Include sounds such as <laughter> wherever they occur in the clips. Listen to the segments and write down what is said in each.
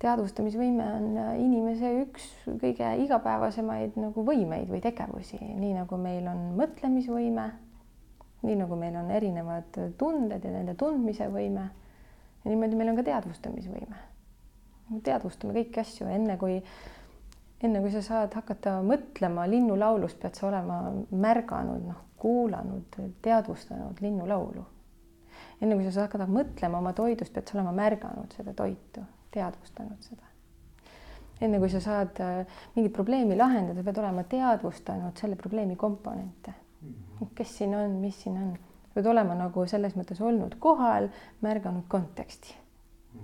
teadvustamisvõime on inimese üks kõige igapäevasemaid nagu võimeid või tegevusi, nii nagu meil on mõtlemisvõime, nii nagu meil on erinevad tunded ja nende tundmise võime. ja niimoodi meil on ka teadvustamisvõime. teadvustame kõiki asju, enne kui, enne kui sa saad hakata mõtlema linnulaulust, pead sa olema märganud, noh, kuulanud, teadvustanud linnulaulu. enne kui sa saad hakata mõtlema oma toidust, pead sa olema märganud seda toitu teadvustanud seda. enne kui sa saad äh, mingit probleemi lahendada, pead olema teadvustanud selle probleemi komponente. Mhm. kes siin on, mis siin on, pead olema nagu selles mõttes olnud kohal, märganud konteksti.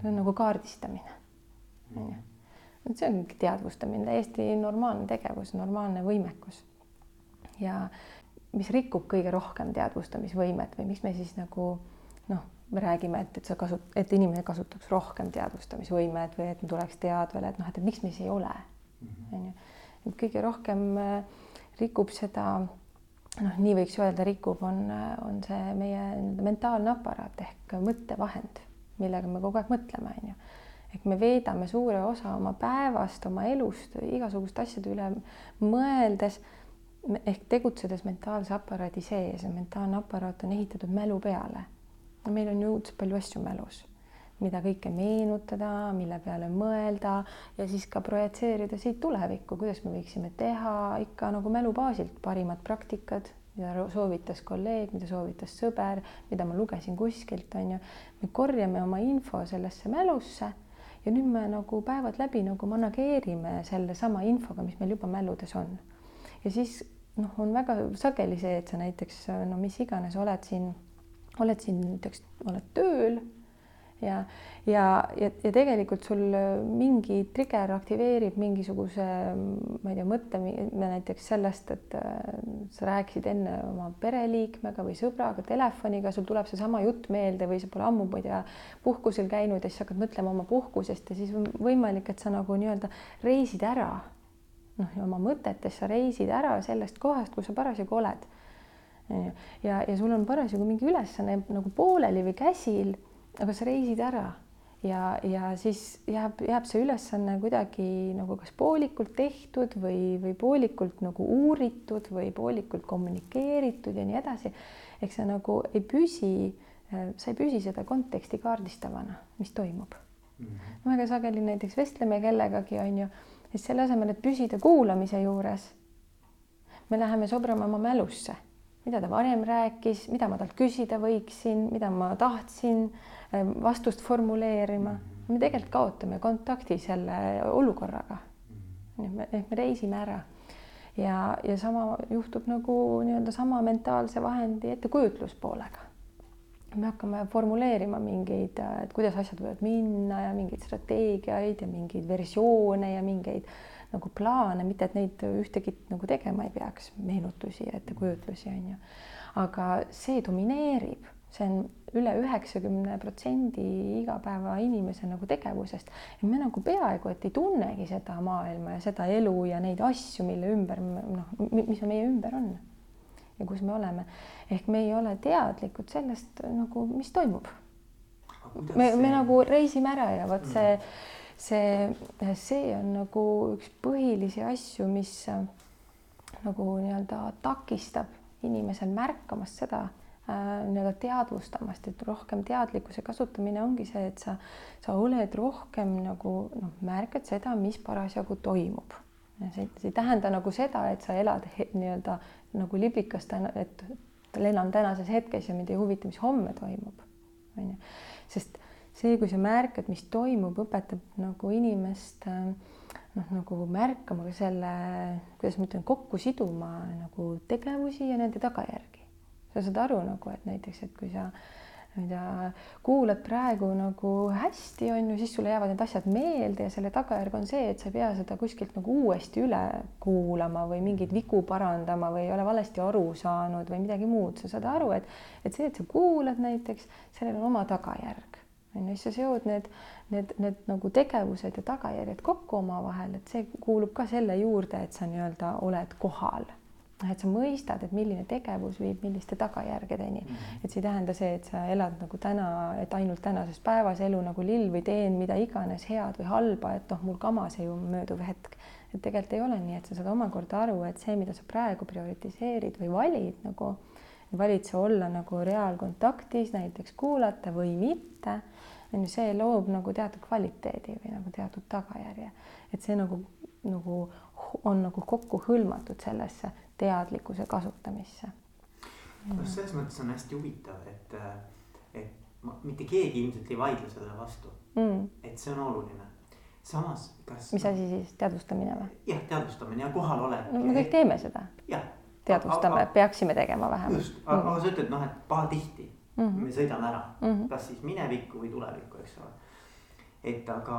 see on nagu kaardistamine, on ju. et see on teadvustamine, täiesti normaalne tegevus, normaalne võimekus. ja mis rikub kõige rohkem teadvustamisvõimet või miks me siis nagu me räägime, et, et sa kasut-, et inimene kasutaks rohkem teadvustamisvõimet või et tuleks teadvele, et noh, et, et miks me siis ei ole, mhm. on ju. et kõige rohkem äh, rikub seda, noh, nii võiks öelda, rikub, on, on see meie mentaalne aparaat ehk mõttevahend, millega me kogu aeg mõtleme, on ju. ehk me veedame suure osa oma päevast, oma elust, igasuguste asjade üle mõeldes ehk tegutsedes mentaalse aparaadi sees ja mentaalne aparaat on ehitatud mälu peale meil on ju õudselt palju asju mälus, mida kõike meenutada, mille peale mõelda ja siis ka projitseerida siit tulevikku, kuidas me võiksime teha ikka nagu mälu baasilt parimad praktikad, mida soovitas kolleeg, mida soovitas sõber, mida ma lugesin kuskilt, on ju. me korjame oma info sellesse mälusse ja nüüd me nagu päevad läbi nagu manageerime sellesama infoga, mis meil juba mäludes on. ja siis noh, on väga sageli see, et sa näiteks no mis iganes oled siin oled siin näiteks, oled tööl ja, ja, ja, ja tegelikult sul mingi trigger aktiveerib mingisuguse, ma ei tea, mõtte näiteks sellest, et äh, sa rääkisid enne oma pereliikmega või sõbraga telefoniga, sul tuleb seesama jutt meelde või sa pole ammu, ma ei tea, puhkusel käinud ja siis hakkad mõtlema oma puhkusest ja siis on võimalik, et sa nagu nii-öelda reisid ära. noh, oma mõtetes sa reisid ära sellest kohast, kus sa parasjagu oled. Ja, ja sul on parasjagu mingi ülesanne nagu pooleli või käsil, aga sa reisid ära ja, ja siis jääb, jääb see ülesanne kuidagi nagu kas poolikult tehtud või, või poolikult nagu uuritud või poolikult kommunikeeritud ja nii edasi. ehk sa nagu ei püsi, sa ei püsi seda konteksti kaardistavana, mis toimub mm. -hmm. väga sageli näiteks vestleme kellegagi, on ju, siis selle asemel, et püsida kuulamise juures, me läheme sobrama oma mälusse mida ta varem rääkis, mida ma talt küsida võiksin, mida ma tahtsin ähm, vastust formuleerima. me tegelikult kaotame kontakti selle olukorraga. me, ehk me reisime ära ja, ja sama juhtub nagu nii-öelda sama mentaalse vahendi ettekujutluspoolega. me hakkame formuleerima mingeid, et kuidas asjad võivad minna ja mingeid strateegiaid ja mingeid versioone ja mingeid nagu plaane, mitte et neid ühtegi nagu tegema ei peaks, meenutusi ja ettekujutlusi on ju. aga see domineerib, see on üle üheksakümne protsendi igapäeva inimese nagu tegevusest ja me nagu peaaegu et ei tunnegi seda maailma ja seda elu ja neid asju, mille ümber noh, mis meie ümber on ja kus me oleme. ehk me ei ole teadlikud sellest nagu, mis toimub. me, me nagu reisime ära ja vot see mm see, see on nagu üks põhilisi asju, mis äh, nagu nii-öelda takistab inimesel märkamast seda äh, nii-öelda teadvustamast, et rohkem teadlikkuse kasutamine ongi see, et sa, sa oled rohkem nagu noh, märkad seda, mis parasjagu toimub. see, see ei tähenda nagu seda, et sa elad nii-öelda nagu liblikas, et elan tänases hetkes ja mind ei huvita, mis homme toimub, on ju, sest see, kui sa märkad, mis toimub, õpetab nagu inimest noh, nagu märkama ka selle, kuidas ma ütlen, kokku siduma nagu tegevusi ja nende tagajärgi. sa saad aru nagu, et näiteks, et kui sa ma ei tea, kuulad praegu nagu hästi, on ju, siis sulle jäävad need asjad meelde ja selle tagajärg on see, et sa ei pea seda kuskilt nagu uuesti üle kuulama või mingeid vigu parandama või ei ole valesti aru saanud või midagi muud, sa saad aru, et et see, et sa kuulad näiteks, sellel on oma tagajärg on ju, siis sa seod need, need, need nagu tegevused ja tagajärjed kokku omavahel, et see kuulub ka selle juurde, et sa nii-öelda oled kohal noh, et sa mõistad, et milline tegevus viib milliste tagajärgedeni mm. -hmm. et see ei tähenda see, et sa elad nagu täna, et ainult tänases päevas elu nagu lill või teen mida iganes head või halba, et noh, mul kama see ju mööduv hetk. et tegelikult ei ole nii, et sa saad omakorda aru, et see, mida sa praegu prioritiseerid või valid nagu, valid sa olla nagu reaalkontaktis, näiteks kuulata või mitte, on ju, see loob nagu teatud kvaliteedi või nagu teatud tagajärje, et see nagu, nagu on nagu kokku hõlmatud sellesse teadlikkuse kasutamisse. no selles mõttes on hästi huvitav, et, et ma, mitte keegi ilmselt ei vaidle sellele vastu mm., et see on oluline. samas, kas. mis asi siis, teadvustamine või? jah, teadvustamine ja kohalolek. no me kõik teeme seda. teadvustame, peaksime tegema vähemalt. just, aga mm. sa ütled noh, et pahatihti mm -hmm. me sõidame ära mm, -hmm. kas siis minevikku või tulevikku, eks ole et aga,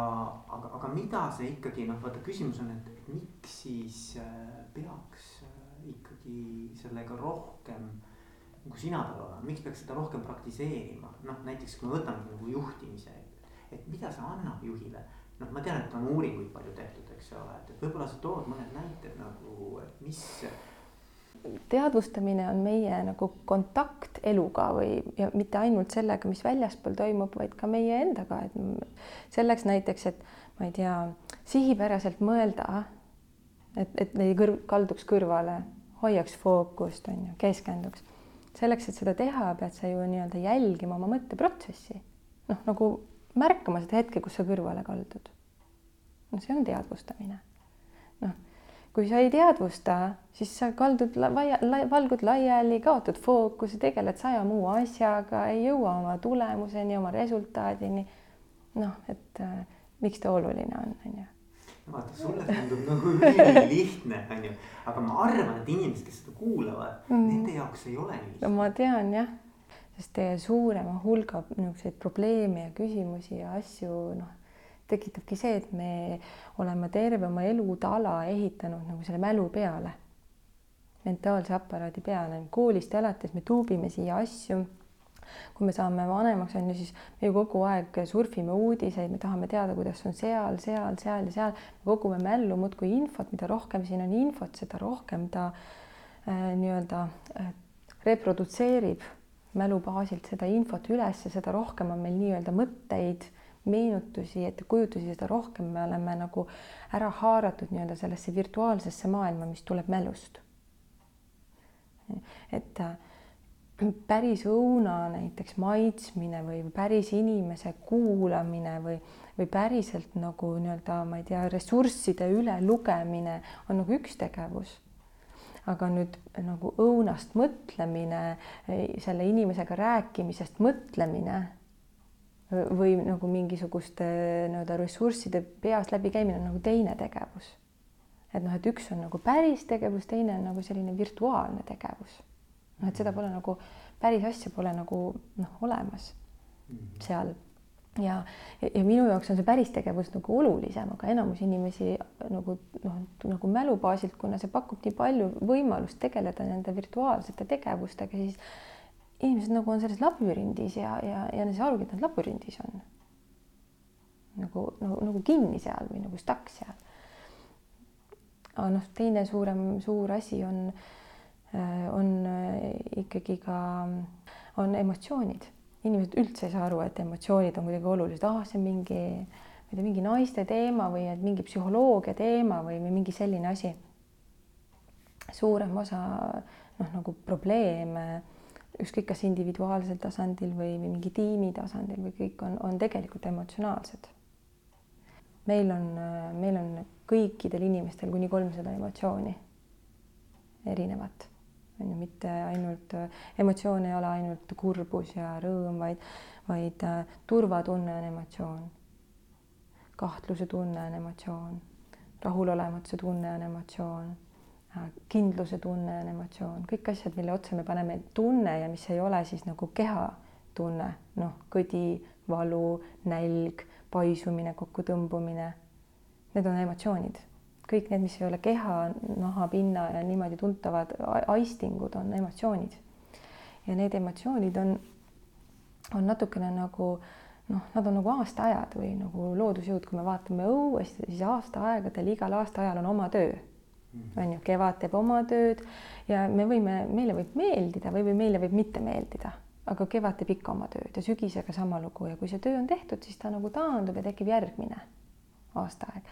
aga, aga mida see ikkagi noh, vaata küsimus on, et miks siis äh, peaks ikkagi sellega rohkem nagu sina tal olema, miks peaks seda rohkem praktiseerima, noh näiteks kui me võtamegi nagu juhtimise, et mida see annab juhile. noh, ma tean, et on uuringuid palju tehtud, eks ole, et, et võib-olla sa tood mõned näited nagu, et mis. Teadvustamine on meie nagu kontakt eluga või ja mitte ainult sellega, mis väljaspool toimub, vaid ka meie endaga, et selleks näiteks, et ma ei tea, sihipäraselt mõelda, et, et ei kõrv, kalduks kõrvale hoiaks fookust, on ju, keskenduks. selleks, et seda teha, pead sa ju nii-öelda jälgima oma mõtteprotsessi. noh, nagu märkama seda hetke, kus sa kõrvale kaldud. no see on teadvustamine. noh, kui sa ei teadvusta, siis sa kaldud laia, valgud laiali, kaotad fookuse, tegeled saja muu asjaga, ei jõua oma tulemuseni, oma resultaadini. noh, et äh, miks ta oluline on, on ju vaata, sulle tundub nagu ülilihtne, onju, aga ma arvan, et inimesed, kes seda kuulavad mm., nende jaoks ei ole nii. no ma tean jah, sest teie suurema hulga niisuguseid probleeme ja küsimusi ja asju, noh, tekitabki see, et me oleme terve oma elutala ehitanud nagu selle mälu peale, mentaalse aparaadi peale, koolist alates me tuubime siia asju. Kui me saame vanemaks, on ju, siis me ju kogu aeg surfime uudiseid, me tahame teada, kuidas on seal, seal, seal ja seal, kogume mällu muudkui infot, mida rohkem siin on infot, seda rohkem ta äh, nii-öelda äh, reprodutseerib mälu baasilt seda infot üles, seda rohkem on meil nii-öelda mõtteid, meenutusi, ettekujutusi, seda rohkem me oleme nagu ära haaratud nii-öelda sellesse virtuaalsesse maailma, mis tuleb mälust. et äh, päris õuna näiteks maitsmine või päris inimese kuulamine või, või päriselt nagu nii-öelda, ma ei tea, ressursside ülelugemine on nagu üks tegevus. aga nüüd nagu õunast mõtlemine, selle inimesega rääkimisest mõtlemine või nagu mingisuguste nii-öelda ressursside peas läbikäimine on nagu teine tegevus. et noh, et üks on nagu päris tegevus, teine on nagu selline virtuaalne tegevus noh, et seda pole nagu päris asja pole nagu noh, olemas mhm. seal ja, ja minu jaoks on see päris tegevus nagu olulisem, aga enamus inimesi nagu noh, nagu mälu baasilt, kuna see pakub nii palju võimalust tegeleda nende virtuaalsete tegevustega, siis inimesed nagu on selles labürindis ja, ja, ja nad ei saa arugi, et nad labürindis on. nagu, nagu, nagu kinni seal või nagu stuck seal. aga noh, teine suurem, suur asi on äh, Äh, on äh, ikkagi ka, on emotsioonid. inimesed üldse ei saa aru, et emotsioonid on kuidagi olulised, ah, see on mingi, ma ei tea, mingi naiste teema või et mingi psühholoogia teema või, või mingi selline asi. suurem osa noh, nagu probleeme ükskõik kas individuaalsel tasandil või, mingi tiimi tasandil või kõik on, on tegelikult emotsionaalsed. meil on, meil on kõikidel inimestel kuni kolmsada emotsiooni erinevat on ju, mitte ainult, emotsioon ei ole ainult kurbus ja rõõm, vaid, vaid äh, turvatunne on emotsioon. kahtluse tunne on emotsioon, rahulolematuse tunne on emotsioon, kindluse tunne on emotsioon, kõik asjad, mille otsa me paneme tunne ja mis ei ole siis nagu kehatunne, noh, kõdi, valu, nälg, paisumine, kokkutõmbumine. Need on emotsioonid. Kõik need, mis ei ole keha, naha, pinna ja niimoodi tuntavad aistingud, on emotsioonid. ja need emotsioonid on, on natukene nagu noh, nad on nagu aastaajad või nagu loodusjõud, kui me vaatame õues, siis aastaaegadel igal aastaajal on oma töö on ju, kevad teeb oma tööd ja me võime, meile võib meeldida või, või meile võib mitte meeldida, aga kevad teeb ikka oma tööd ja sügisega sama lugu ja kui see töö on tehtud, siis ta nagu taandub ja tekib järgmine aastaaeg.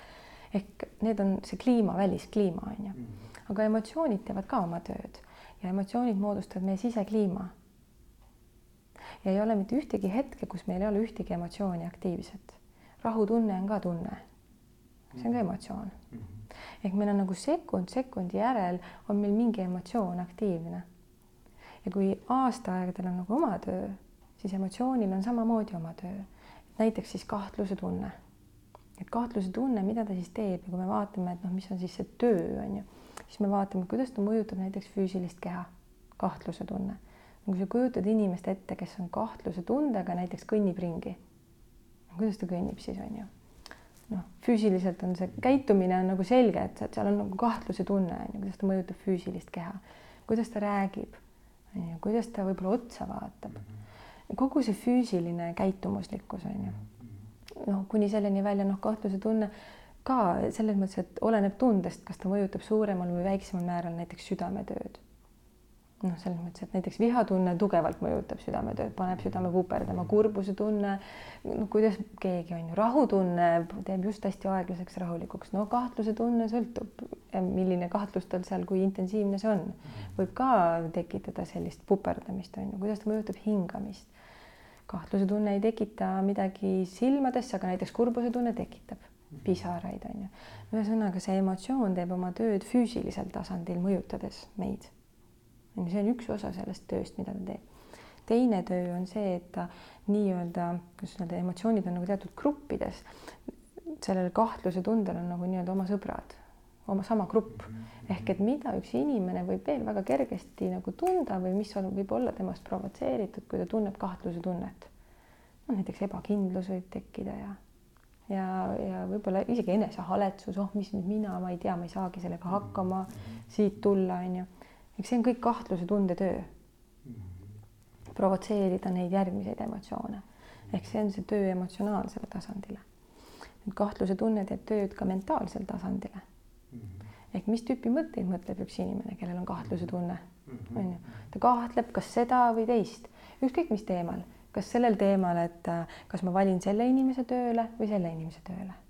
ehk need on see kliima, väliskliima on ju, aga emotsioonid teevad ka oma tööd ja emotsioonid moodustavad meie sisekliima. ja ei ole mitte ühtegi hetke, kus meil ei ole ühtegi emotsiooni aktiivset. rahutunne on ka tunne. see on ka emotsioon. Ehk meil on nagu sekund sekundi järel on meil mingi emotsioon aktiivne. ja kui aastaaegadel on nagu oma töö, siis emotsioonil on samamoodi oma töö. näiteks siis kahtluse tunne. et kahtluse tunne, mida ta siis teeb ja kui me vaatame, et noh, mis on siis see töö on ju siis me vaatame, kuidas ta mõjutab näiteks füüsilist keha, kahtluse tunne. kui sa kujutad inimest ette, kes on kahtluse tundega, näiteks kõnnib ringi, kuidas ta kõnnib siis on ju? Noh, füüsiliselt on see käitumine on nagu selge, et seal on nagu kahtluse tunne on ju, kuidas ta mõjutab füüsilist keha, kuidas ta räägib, on ju, kuidas ta võib-olla otsa vaatab. kogu see füüsiline käitumuslikkus on ju. noh, kuni selleni välja noh, kahtluse tunne ka selles mõttes, et oleneb tundest, kas ta mõjutab suuremal või väiksemal määral näiteks südametööd. Noh, selles mõttes, et näiteks vihatunne tugevalt mõjutab südametööd, paneb südame puperdama, kurbuse tunne, no kuidas keegi on ju, rahutunne teeb just hästi aeglaseks, rahulikuks, no kahtluse tunne sõltub, milline kahtlus tal seal, kui intensiivne see on, võib ka tekitada sellist puperdamist on ju, kuidas ta mõjutab hingamist. kahtluse tunne ei tekita midagi silmadesse, aga näiteks kurbuse tunne tekitab pisaraid, on ju. ühesõnaga, see emotsioon teeb oma tööd füüsilisel tasandil, mõjutades meid. On ju, see on üks osa sellest tööst, mida ta teeb. teine töö on see, et ta nii-öelda, kuidas öelda, emotsioonid on nagu teatud gruppides. sellel kahtluse tundel on nagu nii-öelda oma sõbrad, oma sama grupp ehk et mida üks inimene võib veel väga kergesti nagu tunda või mis on, võib olla temast provotseeritud, kui ta tunneb kahtluse tunnet. no näiteks ebakindlus võib tekkida ja ja, ja võib-olla isegi enesehaletsus, oh, mis nüüd mina, ma ei tea, ma ei saagi sellega hakkama, siit tulla, on ju. Eks see on kõik kahtluse tundetöö. provotseerida neid järgmiseid emotsioone ehk see on see töö emotsionaalsele tasandile. nüüd kahtluse tunne teeb tööd ka mentaalsel tasandile. ehk mis tüüpi mõtteid mõtleb üks inimene, kellel on kahtluse tunne, on ju, ta kahtleb, kas seda või teist, ükskõik mis teemal kas sellel teemal, et kas ma valin selle inimese tööle või selle inimese tööle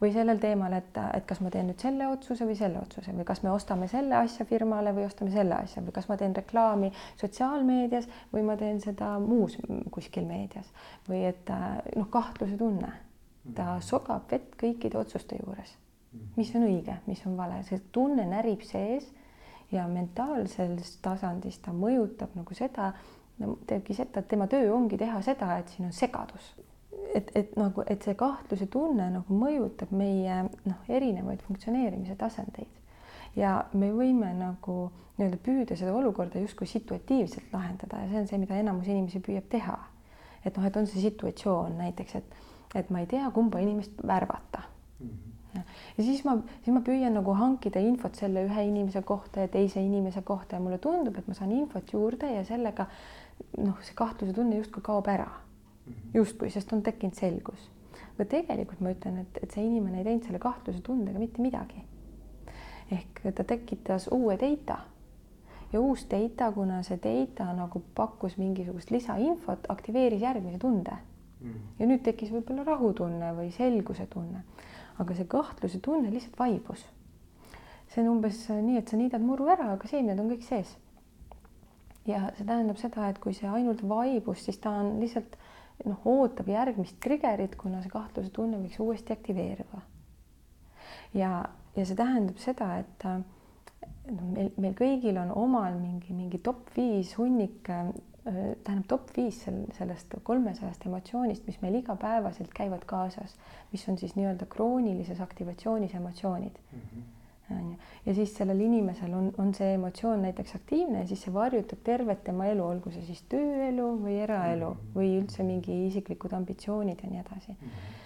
või sellel teemal, et, et kas ma teen nüüd selle otsuse või selle otsuse või kas me ostame selle asja firmale või ostame selle asja või kas ma teen reklaami sotsiaalmeedias või ma teen seda muus kuskil meedias. Või et äh, noh, kahtluse tunne, ta mhm. sogab vett kõikide otsuste juures, mis on õige, mis on vale, see tunne närib sees ja mentaalsest tasandist ta mõjutab nagu seda, teebki seda, et tema töö ongi teha seda, et siin on segadus. Et, et nagu, et see kahtluse tunne nagu mõjutab meie noh, erinevaid funktsioneerimise tasandeid ja me võime nagu nii-öelda püüda seda olukorda justkui situatiivselt lahendada ja see on see, mida enamus inimesi püüab teha. et noh, et on see situatsioon näiteks, et, et ma ei tea, kumba inimest värvata mm. -hmm ja siis ma, siis ma püüan nagu hankida infot selle ühe inimese kohta ja teise inimese kohta ja mulle tundub, et ma saan infot juurde ja sellega noh, see kahtluse tunne justkui kaob ära. Mhm. justkui, sest on tekkinud selgus. aga tegelikult ma ütlen, et, et see inimene ei teinud selle kahtluse tundega mitte midagi. ehk ta tekitas uue data ja uus data, kuna see data nagu pakkus mingisugust lisainfot, aktiveeris järgmise tunde. Mhm. ja nüüd tekkis võib-olla rahutunne või selguse tunne, aga see kahtluse tunne lihtsalt vaibus. see on umbes nii, et sa niidad muru ära, aga seemned on kõik sees ja see tähendab seda, et kui see ainult vaibus, siis ta on lihtsalt noh, ootab järgmist trigger'it, kuna see kahtluse tunne võiks uuesti aktiveeruda. ja, ja see tähendab seda, et noh, meil, meil kõigil on omal mingi, mingi top viis hunnik, tähendab top viis sel, sellest kolmesajast emotsioonist, mis meil igapäevaselt käivad kaasas, mis on siis nii-öelda kroonilises aktivatsioonis emotsioonid mm. -hmm on ju, ja siis sellel inimesel on, on see emotsioon näiteks aktiivne ja siis see varjutab tervet tema elu, olgu see siis tööelu või eraelu mm-hmm. või üldse mingi isiklikud ambitsioonid ja nii edasi. Mm-hmm.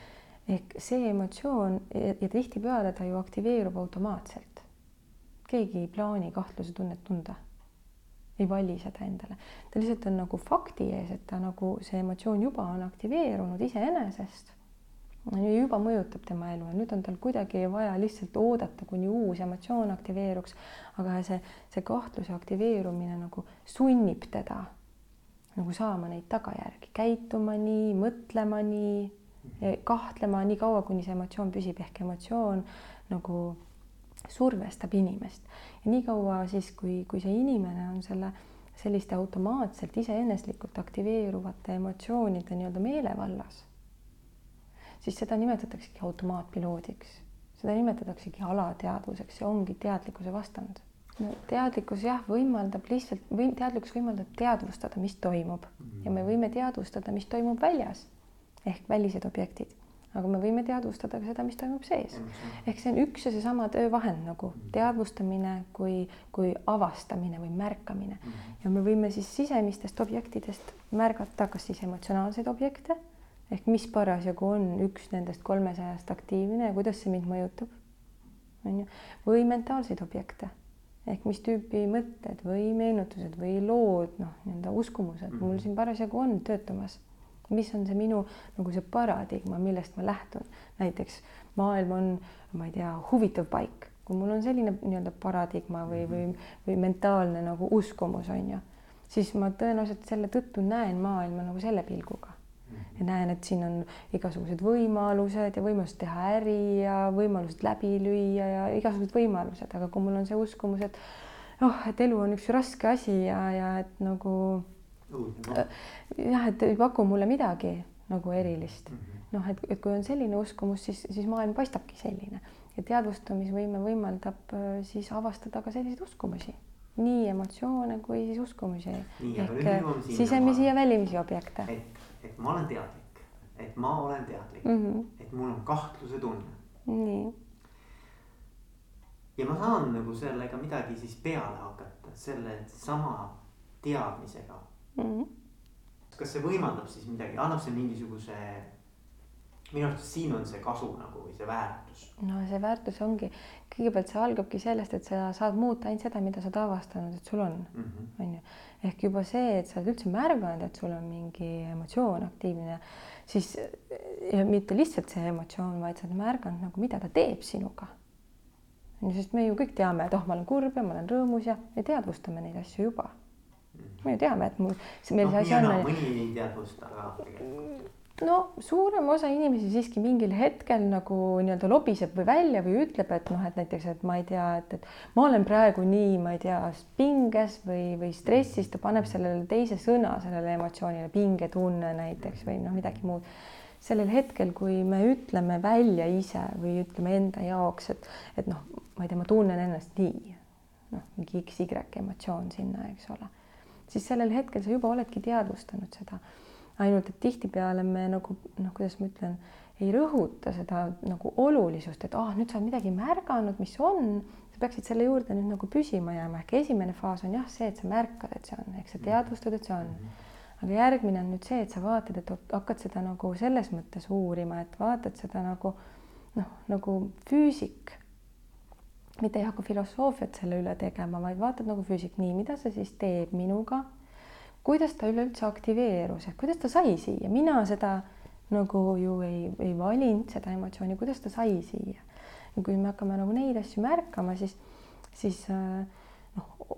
ehk see emotsioon ja, ja tihtipeale ta ju aktiveerub automaatselt. keegi ei plaani kahtluse tunnet tunda. ei vali seda endale, ta lihtsalt on nagu fakti ees, et ta nagu see emotsioon juba on aktiveerunud iseenesest juba mõjutab tema elu. Ja nüüd on tal kuidagi vaja lihtsalt oodata, kuni uus emotsioon aktiveeruks. aga see, see kahtluse aktiveerumine nagu sunnib teda nagu saama neid tagajärgi, käituma nii, mõtlema nii, kahtlema nii kaua, kuni see emotsioon püsib, ehk emotsioon nagu survestab inimest. Ja niikaua siis, kui, kui see inimene on selle selliste automaatselt iseeneslikult aktiveeruvate emotsioonide nii-öelda meelevallas siis seda nimetataksegi automaatpiloodiks, seda nimetataksegi alateadvuseks, see ongi teadlikkuse vastand. no teadlikkus jah, võimaldab lihtsalt või teadlikkus võimaldab teadvustada, mis toimub ja me võime teadvustada, mis toimub väljas ehk välised objektid, aga me võime teadvustada ka seda, mis toimub sees. ehk see on üks ja seesama töövahend nagu teadvustamine kui, kui avastamine või märkamine ja me võime siis sisemistest objektidest märgata, kas siis emotsionaalseid objekte ehk mis parasjagu on üks nendest kolmesajast aktiivne ja kuidas see mind mõjutab, on ju, või mentaalseid objekte. Ehk mis tüüpi mõtted või meenutused või lood, noh, nii-öelda uskumused mul siin parasjagu on töötamas. mis on see minu nagu see paradigma, millest ma lähtun, näiteks maailm on, ma ei tea, huvitav paik, kui mul on selline nii-öelda paradigma või, või, mhm. või mentaalne nagu uskumus on ju, siis ma tõenäoliselt selle tõttu näen maailma nagu selle pilguga ja näen, et siin on igasugused võimalused ja võimalused teha äri ja võimalused läbi lüüa ja igasugused võimalused, aga kui mul on see uskumus, et oh, et elu on üks raske asi ja, ja et nagu jah, et ei paku mulle midagi nagu erilist. Mhm. noh, et, et kui on selline uskumus, siis, siis maailm paistabki selline. Ja teadvustamisvõime võimaldab äh, siis avastada ka selliseid uskumusi nii emotsioone kui siis uskumusi ehk sisemisi ja välimisi objekte. et et ma olen teadlik, et ma olen teadlik mm, -hmm. et mul on kahtluse tunne. nii. ja ma saan nagu sellega midagi siis peale hakata, selle sama teadmisega mm. -hmm. kas see võimaldab siis midagi, annab see mingisuguse minu arust siin on see kasu nagu või see väärtus. no see väärtus ongi, kõigepealt see algabki sellest, et sa saad muuta ainult seda, mida sa oled avastanud, et sul on, mhm. on ju. ehk juba see, et sa oled üldse märganud, et sul on mingi emotsioon aktiivne, siis ja mitte lihtsalt see emotsioon, vaid sa oled märganud nagu, mida ta teeb sinuga. on ju, sest me ju kõik teame, et oh, ma olen kurb ja ma olen rõõmus ja me teadvustame neid asju juba. me ju teame, et mul, meil no, see asi on. mõni ei teadvusta ka tegelikult no suurem osa inimesi siiski mingil hetkel nagu nii-öelda lobiseb või välja või ütleb, et noh, et näiteks, et ma ei tea, et, et ma olen praegu nii, ma ei tea, pinges või, või stressis, ta paneb sellele teise sõna sellele emotsioonile, pingetunne näiteks või noh, midagi muud. sellel hetkel, kui me ütleme välja ise või ütleme enda jaoks, et, et noh, ma ei tea, ma tunnen ennast nii, noh, mingi X-Y emotsioon sinna, eks ole, siis sellel hetkel sa juba oledki teadvustanud seda ainult et tihtipeale me nagu noh, kuidas ma ütlen, ei rõhuta seda nagu olulisust, et ah nüüd sa oled midagi märganud, mis on, sa peaksid selle juurde nüüd nagu püsima jääma, ehk esimene faas on jah, see, et sa märkad, et see on, ehk sa teadvustad, et see on. aga järgmine on nüüd see, et sa vaatad, et hakkad seda nagu selles mõttes uurima, et vaatad seda nagu noh, nagu füüsik. Mitte ei hakka filosoofiat selle üle tegema, vaid vaatad nagu füüsik, nii, mida see siis teeb minuga kuidas ta üleüldse aktiveerus, et kuidas ta sai siia, mina seda nagu ju ei, ei valinud seda emotsiooni, kuidas ta sai siia. ja kui me hakkame nagu neid asju märkama, siis, siis äh, noh,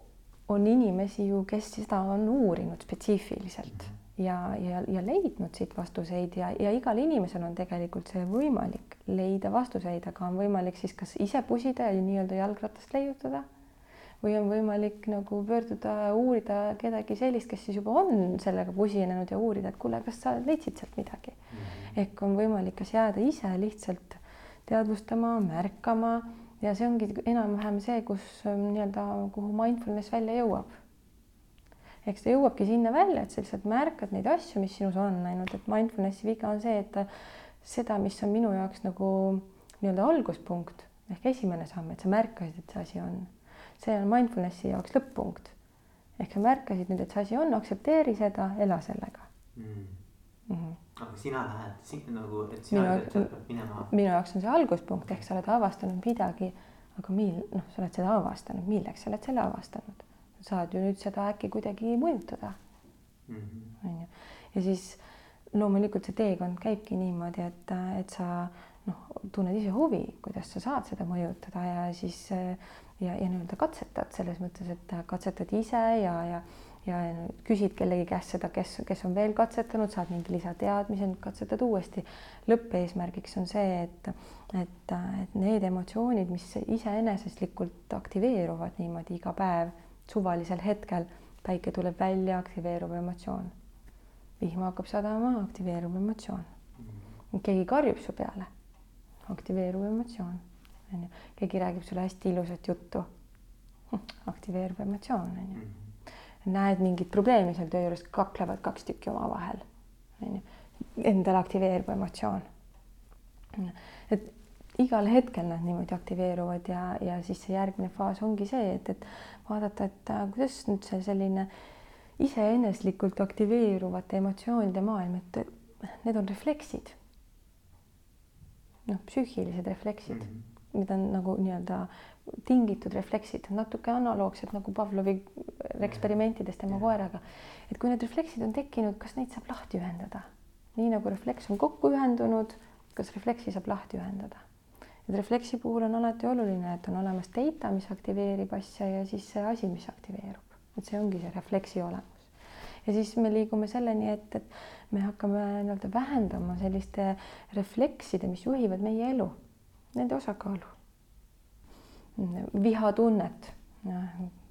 on inimesi ju, kes seda on uurinud spetsiifiliselt ja, ja, ja leidnud siit vastuseid ja, ja igal inimesel on tegelikult see võimalik leida vastuseid, aga on võimalik siis kas ise pusida ja nii-öelda jalgratast leiutada või on võimalik nagu pöörduda, uurida kedagi sellist, kes siis juba on sellega pusinenud ja uurida, et kuule, kas sa leidsid sealt midagi mm. -hmm. ehk on võimalik kas jääda ise lihtsalt teadvustama, märkama ja see ongi enam-vähem see, kus ähm, nii-öelda, kuhu mindfulness välja jõuab. eks ta jõuabki sinna välja, et sa lihtsalt märkad neid asju, mis sinus on, ainult et mindfulnessi viga on see, et seda, mis on minu jaoks nagu nii-öelda alguspunkt ehk esimene samm, et sa märkasid, et see asi on see on mindfulnessi jaoks lõpp-punkt. ehk sa märkasid nüüd, et see asi on, aktsepteeri seda, ela sellega mm.. Mm -hmm. aga sina lähed nagu, et sina ütled, et sa pead minema. minu jaoks on see alguspunkt ehk sa oled avastanud midagi, aga mil-, noh, sa oled seda avastanud, milleks sa oled selle avastanud? saad ju nüüd seda äkki kuidagi mõjutada. Mhm. on ju, ja siis loomulikult see teekond käibki niimoodi, et, et sa noh, tunned ise huvi, kuidas sa saad seda mõjutada ja siis ja, ja nii-öelda katsetad selles mõttes, et katsetad ise ja, ja ja küsid kellegi käest seda, kes, kes on veel katsetanud, saad mingi lisateadmise, katsetad uuesti. lõppeesmärgiks on see, et, et, et need emotsioonid, mis iseeneseslikult aktiveeruvad niimoodi iga päev suvalisel hetkel, päike tuleb välja, aktiveerub emotsioon. vihma hakkab sadama, aktiveerub emotsioon. keegi karjub su peale, aktiveerub emotsioon, onju. keegi räägib sulle hästi ilusat juttu, <laughs> aktiveerub emotsioon, onju näed mingit probleemi seal töö juures, kaklevad kaks tükki omavahel, onju. Endal aktiveerub emotsioon. et igal hetkel nad niimoodi aktiveeruvad ja, ja siis see järgmine faas ongi see, et, et vaadata, et äh, kuidas nüüd see selline iseeneslikult aktiveeruvate emotsioonide maailm, et need on refleksid. Noh, psüühilised refleksid mm, -hmm. mida on nagu nii-öelda tingitud refleksid, natuke analoogsed nagu Pavlovi eksperimentidest tema koeraga. et kui need refleksid on tekkinud, kas neid saab lahti ühendada? nii nagu refleks on kokku ühendunud, kas refleksi saab lahti ühendada? et refleksi puhul on alati oluline, et on olemas data, mis aktiveerib asja ja siis see asi, mis aktiveerub, et see ongi see refleksi olemus. Ja siis me liigume selleni, et, et me hakkame nii-öelda vähendama selliste reflekside, mis juhivad meie elu, nende osakaalu. Vihatunnet,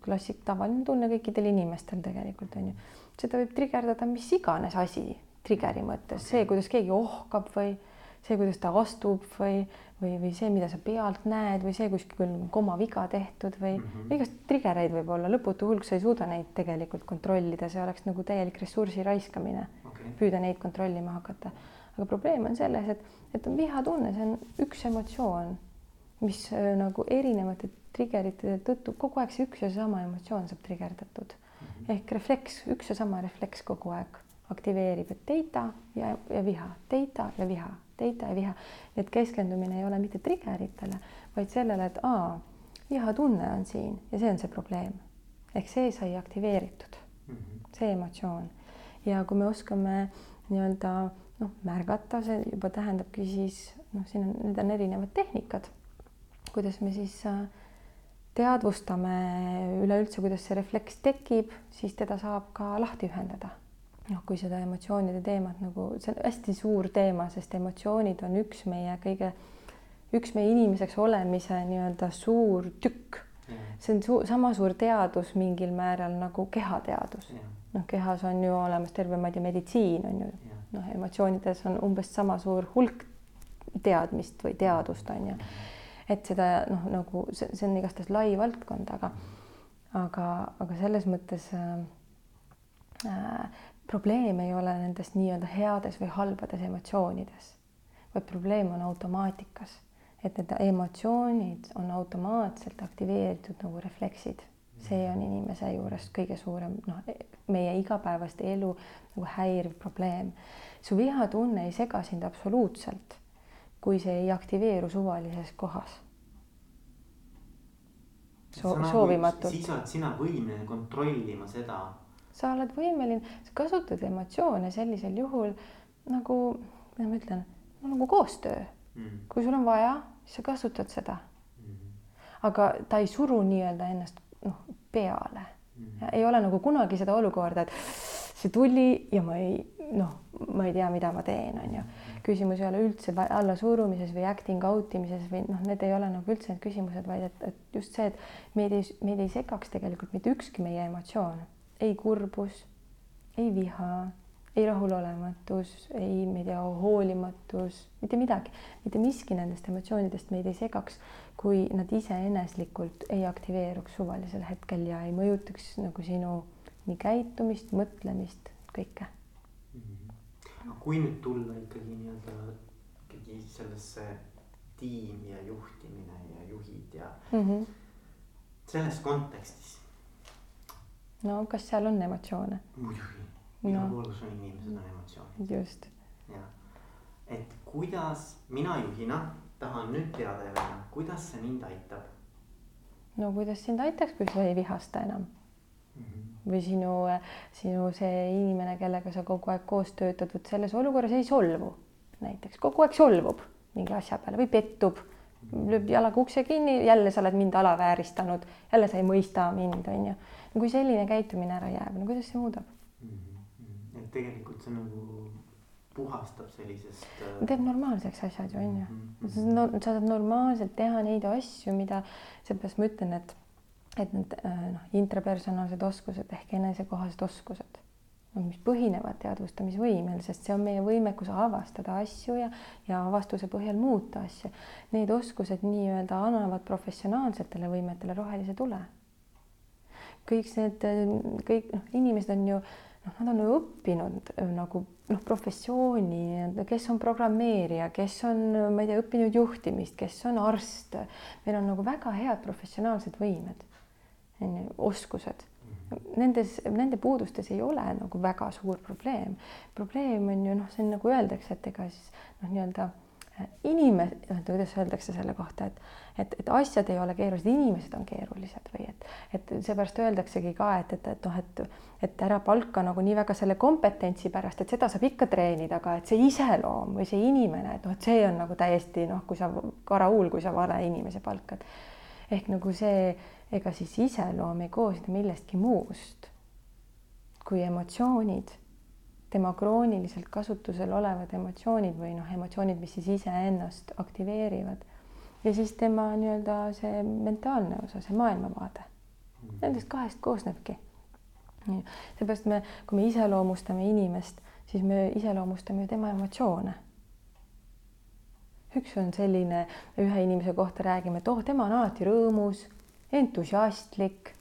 klassik, tavaline tunne kõikidel inimestel tegelikult on ju, seda võib trigerdada mis iganes asi trigger'i mõttes, see, kuidas keegi ohkab või see, kuidas ta astub või, või, või see, mida sa pealt näed või see kuskil komaviga tehtud või mm -hmm. igast triggereid võib olla lõputu hulk, sa ei suuda neid tegelikult kontrollida, see oleks nagu täielik ressursi raiskamine okay., püüda neid kontrollima hakata. aga probleem on selles, et, et on vihatunne, see on üks emotsioon mis äh, nagu erinevate trigerite tõttu kogu aeg see üks ja seesama emotsioon saab trigerdatud mm -hmm. ehk refleks, üks ja sama refleks kogu aeg aktiveerib, et teita ja, ja viha, teita ja viha, teita ja viha. et keskendumine ei ole mitte trigeritele, vaid sellele, et aa, vihatunne on siin ja see on see probleem. ehk see sai aktiveeritud mm, -hmm. see emotsioon. ja kui me oskame nii-öelda noh, märgata, see juba tähendabki siis noh, siin on, need on erinevad tehnikad kuidas me siis äh, teadvustame üleüldse, kuidas see refleks tekib, siis teda saab ka lahti ühendada. Noh, kui seda emotsioonide teemat nagu, see on hästi suur teema, sest emotsioonid on üks meie kõige, üks meie inimeseks olemise nii-öelda suur tükk. see on su sama suur teadus mingil määral nagu kehateadus. noh, kehas on ju olemas terve, ma ei tea, meditsiin on ju, noh, emotsioonides on umbes sama suur hulk teadmist või teadust on ju. Et seda noh, nagu see, see on igastahes lai valdkond, aga aga, aga selles mõttes äh, äh, probleem ei ole nendes nii-öelda heades või halbades emotsioonides, vaid probleem on automaatikas, et need emotsioonid on automaatselt aktiveeritud nagu refleksid. see on inimese juures kõige suurem noh, meie igapäevast elu nagu häiriv probleem. su vihatunne ei sega sind absoluutselt kui see ei aktiveeru suvalises kohas so. soovimatult. siis oled sina võimeline kontrollima seda. Sa oled võimeline, sa kasutad emotsioone sellisel juhul nagu, kuidas ma ütlen, nagu koostöö. Mm.. kui sul on vaja, siis sa kasutad seda. Mm.. aga ta ei suru nii-öelda ennast noh peale. Mm.. ei ole nagu kunagi seda olukorda, et see tuli ja ma ei noh, ma ei tea, mida ma teen, on ju. Küsimus ei ole üldse allasurumises või acting out imises või noh, need ei ole nagu üldse need küsimused, vaid et, et just see, et meid ei, meid ei segaks tegelikult mitte ükski meie emotsioon, ei kurbus, ei viha, ei rahulolematus, ei, ma ei tea, hoolimatus, mitte midagi, mitte miski nendest emotsioonidest meid ei segaks, kui nad iseeneslikult ei aktiveeruks suvalisel hetkel ja ei mõjutaks nagu sinu nii käitumist, mõtlemist, kõike aga kui nüüd tulla ikkagi nii-öelda ikkagi sellesse tiim ja juhtimine ja juhid ja mm -hmm. selles kontekstis. No kas seal on emotsioone? muidugi, igal pool, kus on inimesed, on emotsioonid. just. jah, et kuidas mina juhina tahan nüüd teada, Helena, kuidas see mind aitab? no kuidas sind aitaks, kui sa ei vihasta enam mm. -hmm. või sinu, sinu see inimene, kellega sa kogu aeg koos töötad, vot selles olukorras ei solvu näiteks, kogu aeg solvub mingi asja peale või pettub, lööb jalaga ukse kinni, jälle sa oled mind alavääristanud, jälle sa ei mõista mind, on ju. No kui selline käitumine ära jääb, no kuidas see muudab mm? -hmm. et tegelikult see nagu puhastab sellisest. teeb normaalseks asjad ju on ju mm -hmm. no,. sa saad normaalselt teha neid asju, mida, seepärast ma ütlen, et, et need äh, noh, intrapersonaalsed oskused ehk enesekohased oskused, mis põhinevad teadvustamisvõimel, sest see on meie võimekus avastada asju ja, ja avastuse põhjal muuta asju. Need oskused nii-öelda annavad professionaalsetele võimetele rohelise tule. Kõik need, kõik noh, inimesed on ju noh, nad on ju õppinud äh, nagu noh, professiooni, kes on programmeerija, kes on, ma ei tea, õppinud juhtimist, kes on arst. meil on nagu väga head professionaalsed võimed, oskused. Nendes, nende puudustes ei ole nagu väga suur probleem. probleem on ju noh, see on nagu öeldakse, et ega siis noh, nii-öelda inimesed, noh, kuidas öeldakse selle kohta, et, et, et asjad ei ole keerulised, inimesed on keerulised või et, et seepärast öeldaksegi ka, et, et, et noh, et, et ära palka nagu nii väga selle kompetentsi pärast, et seda saab ikka treenida, aga et see iseloom või see inimene, et noh, et see on nagu täiesti noh, kui sa karahuul, kui sa vale inimese palkad. ehk nagu see, ega siis iseloom ei koosne millestki muust kui emotsioonid tema krooniliselt kasutusel olevad emotsioonid või noh, emotsioonid, mis siis iseennast aktiveerivad ja siis tema nii-öelda see mentaalne osa, see maailmavaade. Nendest kahest koosnebki. seepärast me, kui me iseloomustame inimest, siis me iseloomustame ju tema emotsioone. üks on selline, ühe inimese kohta räägime, et oh, tema on alati rõõmus, entusiastlik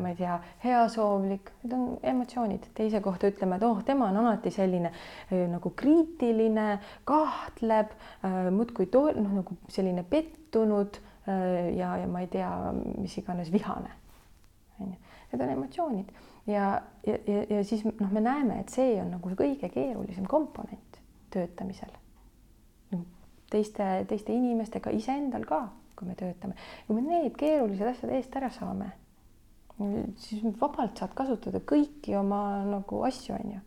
ma ei tea, heasoovlik, need on emotsioonid. teise kohta ütleme, et oh, tema on alati selline äh, nagu kriitiline, kahtleb, äh, muudkui to-, noh, nagu selline pettunud ja, ja ma ei tea, mis iganes vihane. on ju, need on emotsioonid ja, ja, ja, ja siis noh, me näeme, et see on nagu kõige keerulisem komponent töötamisel. teiste, teiste inimestega, iseendal ka, kui me töötame, kui me need keerulised asjad eest ära saame siis vabalt saad kasutada kõiki oma nagu asju, on ju.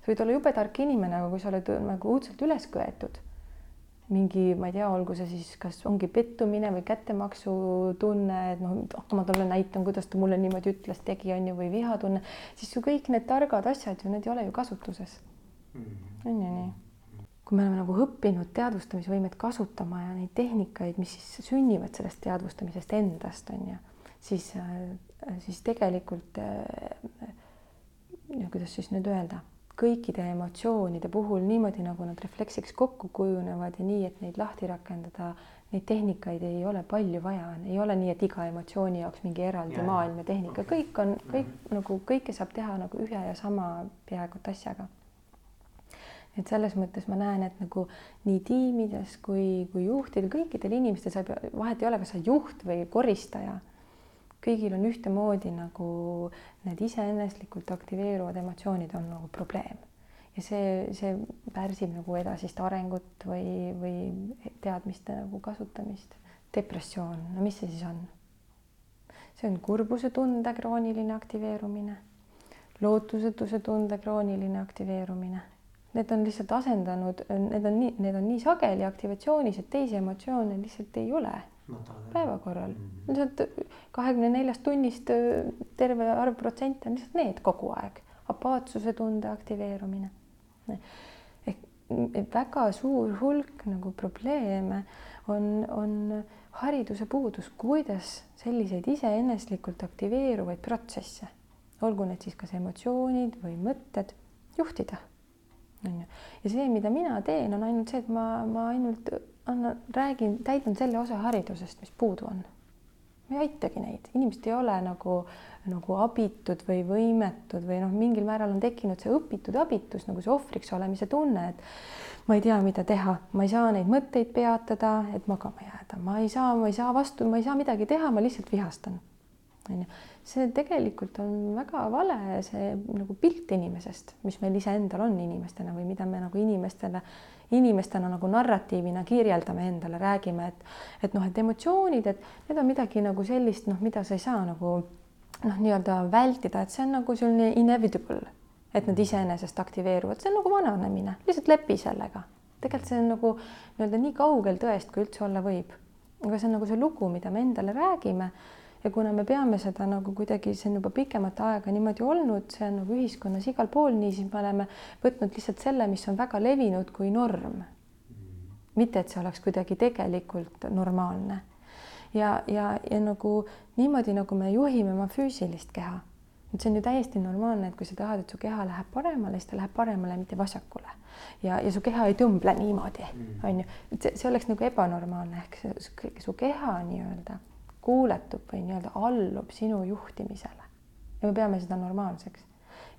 sa võid olla jube tark inimene, aga kui sa oled nagu õudselt üles köetud, mingi, ma ei tea, olgu see siis, kas ongi pettumine või kättemaksutunne, et noh, ah ma talle näitan, kuidas ta mulle niimoodi ütles, tegi, on ju, või vihatunne, siis ju kõik need targad asjad ju, need ei ole ju kasutuses. Mhm. on ju nii? kui me oleme nagu õppinud teadvustamisvõimet kasutama ja neid tehnikaid, mis siis sünnivad sellest teadvustamisest endast, on ju, siis äh, siis tegelikult ja kuidas siis nüüd öelda, kõikide emotsioonide puhul niimoodi, nagu nad refleksiks kokku kujunevad ja nii, et neid lahti rakendada, neid tehnikaid ei ole palju vaja, ei ole nii, et iga emotsiooni jaoks mingi eraldi ja, maailm ja tehnika, kõik on kõik mm -hmm. nagu kõike saab teha nagu ühe ja sama peaaegu et asjaga. et selles mõttes ma näen, et nagu nii tiimides kui, kui juhtidel, kõikidel inimestel saab, vahet ei ole, kas sa juht või koristaja kõigil on ühtemoodi nagu need iseeneslikult aktiveeruvad emotsioonid on nagu probleem ja see, see pärsib nagu edasist arengut või, või teadmiste nagu kasutamist. depressioon, no mis see siis on? see on kurbuse tunde krooniline aktiveerumine, lootusetuse tunde krooniline aktiveerumine. Need on lihtsalt asendanud, need on nii, need on nii sageli aktivatsioonis, et teisi emotsioone lihtsalt ei ole päevakorral mm. -hmm. lihtsalt kahekümne neljast tunnist terve arv protsente on lihtsalt need kogu aeg, apaatsuse tunde aktiveerumine. ehk väga suur hulk nagu probleeme on, on hariduse puudus, kuidas selliseid iseeneslikult aktiveeruvaid protsesse, olgu need siis kas emotsioonid või mõtted, juhtida on ju. ja see, mida mina teen, on ainult see, et ma, ma ainult annan, räägin, täidan selle osa haridusest, mis puudu on. ma ei aitagi neid, inimesed ei ole nagu, nagu abitud või võimetud või noh, mingil määral on tekkinud see õpitud abitus nagu see ohvriks olemise tunne, et ma ei tea, mida teha, ma ei saa neid mõtteid peatada, et magama jääda, ma ei saa, ma ei saa vastu, ma ei saa midagi teha, ma lihtsalt vihastan. on ju, see tegelikult on väga vale, see nagu pilt inimesest, mis meil iseendal on inimestena või mida me nagu inimestele inimestena nagu narratiivina kirjeldame endale, räägime, et et noh, et emotsioonid, et need on midagi nagu sellist, noh, mida sa ei saa nagu noh, nii-öelda vältida, et see on nagu selline inevitable, et nad iseenesest aktiveeruvad, see on nagu vananemine, lihtsalt lepi sellega. tegelikult see on nagu nii-öelda nii kaugel tõest, kui üldse olla võib. aga see on nagu see lugu, mida me endale räägime ja kuna me peame seda nagu kuidagi, see on juba pikemat aega niimoodi olnud, see on nagu ühiskonnas igal pool nii, siis me oleme võtnud lihtsalt selle, mis on väga levinud kui norm. mitte, et see oleks kuidagi tegelikult normaalne. ja, ja, ja nagu niimoodi, nagu me juhime oma füüsilist keha, et see on ju täiesti normaalne, et kui sa tahad, et su keha läheb paremale, siis ta läheb paremale, mitte vasakule. ja, ja su keha ei tõmble niimoodi, mm. on ju, et see, see oleks nagu ebanormaalne ehk see, su keha nii-öelda kuuletub või nii-öelda allub sinu juhtimisele. ja me peame seda normaalseks.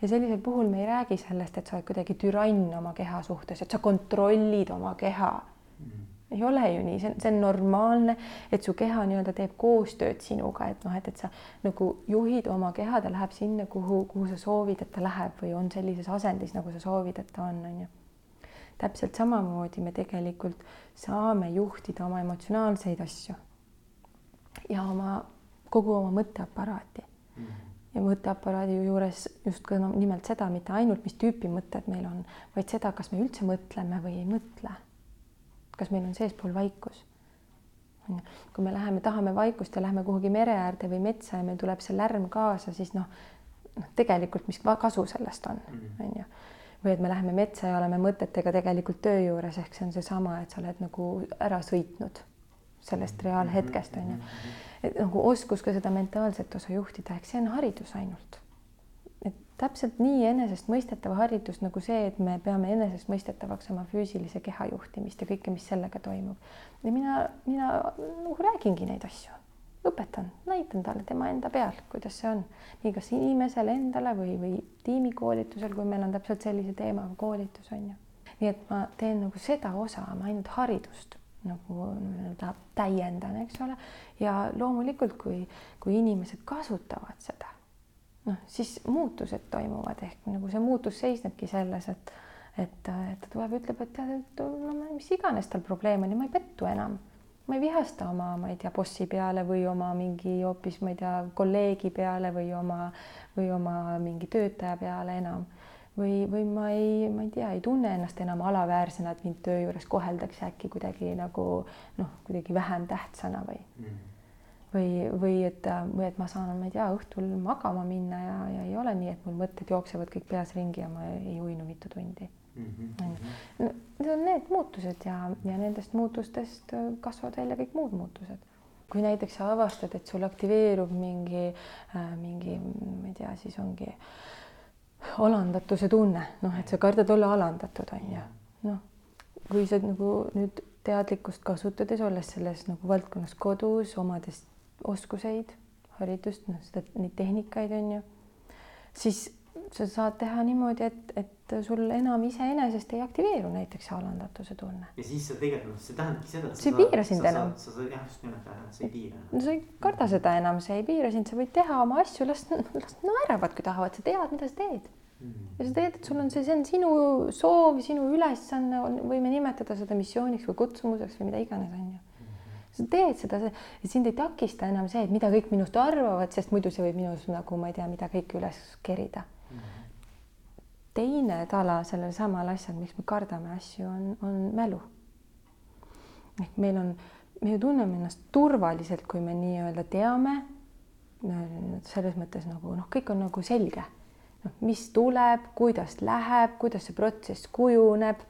ja sellisel puhul me ei räägi sellest, et sa oled kuidagi türann oma keha suhtes, et sa kontrollid oma keha. Mm.. ei ole ju nii, see on, see on normaalne, et su keha nii-öelda teeb koostööd sinuga, et noh, et, et sa nagu juhid oma keha, ta läheb sinna, kuhu, kuhu sa soovid, et ta läheb või on sellises asendis, nagu sa soovid, et ta on, on ju. Täpselt samamoodi me tegelikult saame juhtida oma emotsionaalseid asju ja oma kogu oma mõtteaparaati mm. -hmm. ja mõtteaparaadi juures just ka no, nimelt seda, mitte ainult, mis tüüpi mõtted meil on, vaid seda, kas me üldse mõtleme või ei mõtle. kas meil on seespool vaikus. kui me läheme, tahame vaikust ja lähme kuhugi mere äärde või metsa ja meil tuleb see lärm kaasa, siis noh, noh, tegelikult, mis kasu sellest on, mhm. on ju või et me läheme metsa ja oleme mõtetega tegelikult töö juures, ehk see on seesama, et sa oled nagu ära sõitnud sellest reaalhetkest on ju. et nagu oskus ka seda mentaalset osa juhtida, eks see on haridus ainult. et täpselt nii enesestmõistetav haridus nagu see, et me peame enesestmõistetavaks oma füüsilise keha juhtimist ja kõike, mis sellega toimub. ja mina, mina nagu räägingi neid asju, õpetan, näitan talle tema enda peal, kuidas see on, nii kas inimesele endale või, või tiimikoolitusel, kui meil on täpselt sellise teemaga koolitus on ju. nii et ma teen nagu seda osa, ma ainult haridust nagu nii-öelda täiendan, eks ole. ja loomulikult, kui, kui inimesed kasutavad seda, noh, siis muutused toimuvad ehk nagu see muutus seisnebki selles, et et, et ta tuleb, ütleb, et tead, et no mis iganes tal probleem on ja ma ei pettu enam. ma ei vihasta oma, ma ei tea, bossi peale või oma mingi hoopis, ma ei tea, kolleegi peale või oma või oma mingi töötaja peale enam või, või ma ei, ma ei tea, ei tunne ennast enam alaväärsena, et mind töö juures koheldakse äkki kuidagi nagu noh, kuidagi vähem tähtsana või mm. või, või et, või et ma saan, ma ei tea, õhtul magama minna ja, ja ei ole nii, et mul mõtted jooksevad kõik peas ringi ja ma ei uinu mitu tundi mm. -hmm. Need on need muutused ja, ja nendest muutustest kasvavad välja kõik muud muutused kui näiteks sa avastad, et sul aktiveerub mingi äh,, mingi, ma ei tea, siis ongi äh, alandatuse tunne, noh, et sa kardad olla alandatud, on ju. noh, kui sa nagu nüüd teadlikkust kasutades, olles selles nagu valdkonnas kodus, omades oskuseid, haridust, noh, seda, neid tehnikaid on ju, siis sa saad teha niimoodi, et, et sul enam iseenesest ei aktiveeru näiteks see alandatuse tunne. ja siis sa tegelikult, see tähendabki seda. see ei piira sind enam. sa saad jah, just nimelt, see ei piira. no sa ei karda seda enam, see ei piira sind, sa võid teha oma asju, las, las naeravad, kui tahavad, sa tead, mida sa teed mm.. ja sa tead, et sul on see, see on sinu soov, sinu ülesanne, võime nimetada seda missiooniks või kutsumuseks või mida iganes, on ju sa teed seda, sind ei takista enam see, et mida kõik minust arvavad, sest muidu see võib minus nagu ma ei tea, mida kõike üles kerida teine tala sellel samal asjal, miks me kardame asju, on, on mälu. ehk meil on, me ju tunneme ennast turvaliselt, kui me nii-öelda teame. selles mõttes nagu noh, kõik on nagu selge, noh, mis tuleb, kuidas läheb, kuidas see protsess kujuneb.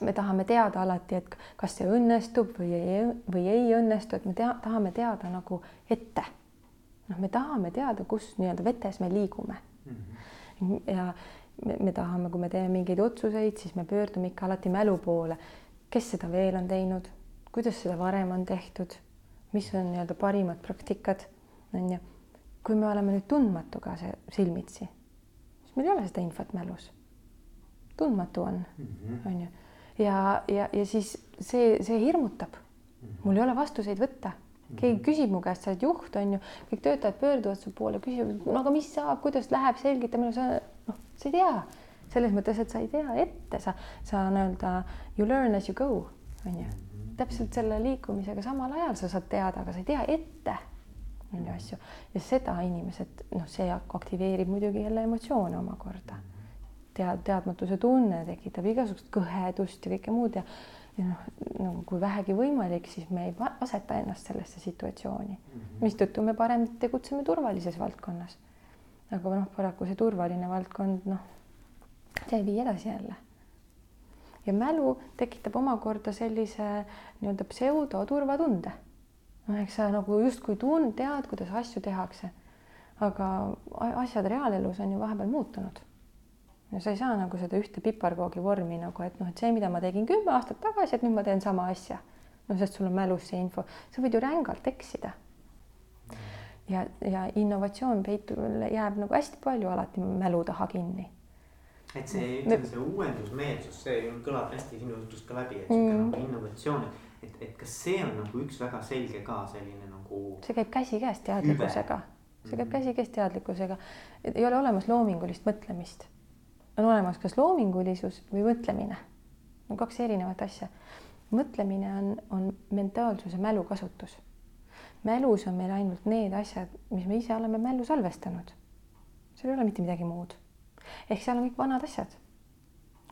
me tahame teada alati, et kas see õnnestub või ei, või ei õnnestu, et me tea, tahame teada nagu ette. noh, me tahame teada, kus nii-öelda vetes me liigume mm. -hmm. ja me, me tahame, kui me teeme mingeid otsuseid, siis me pöördume ikka alati mälu poole. kes seda veel on teinud, kuidas seda varem on tehtud, mis on nii-öelda parimad praktikad, on ju. kui me oleme nüüd tundmatuga see silmitsi, siis meil ei ole seda infot mälus. tundmatu on, mhm. on ju, ja, ja, ja siis see, see hirmutab. Mhm. mul ei ole vastuseid võtta keegi mhm. küsib mu käest, sa oled juht, on ju, kõik töötajad pöörduvad su poole, küsivad, no aga mis saab, kuidas läheb, selgita mulle, sa noh, sa ei tea selles mõttes, et sa ei tea ette, sa, sa nii-öelda you learn as you go, on ju. täpselt selle liikumisega samal ajal sa saad teada, aga sa ei tea ette. ju asju ja seda inimesed noh, see aktiveerib muidugi jälle emotsioone omakorda. tead, teadmatuse tunne tekitab igasugust kõhedust ja kõike muud ja ja noh, nagu kui vähegi võimalik, siis me ei aseta ennast sellesse situatsiooni -hmm., mistõttu me parem tegutseme turvalises valdkonnas. Aga noh, paraku see turvaline valdkond, noh, see ei vii edasi jälle. ja mälu tekitab omakorda sellise nii-öelda pseudoturvatunde. noh, eks sa nagu justkui tund-, tead, kuidas asju tehakse. aga asjad reaalelus on ju vahepeal muutunud ja sa ei saa nagu seda ühte piparkoogi vormi nagu, et noh, et see, mida ma tegin kümme aastat tagasi, et nüüd ma teen sama asja. no sest sul on mälus see info, sa võid ju rängalt eksida. Ja, ja innovatsioon peitub, jääb nagu hästi palju alati mälu taha kinni. et see, ütleme see uuendusmeelsus, see kõlab hästi sinu jutust ka läbi, et sihuke mm. nagu innovatsioon, et, et kas see on nagu üks väga selge ka selline nagu. see käib käsikäes teadlikkusega, see käib mm. käsikäes teadlikkusega, ei ole olemas loomingulist mõtlemist on olemas kas loomingulisus või mõtlemine. on kaks erinevat asja. mõtlemine on, on mentaalsuse mälu kasutus. Mälus on meil ainult need asjad, mis me ise oleme mällu salvestanud. seal ei ole mitte midagi muud. ehk seal on kõik vanad asjad.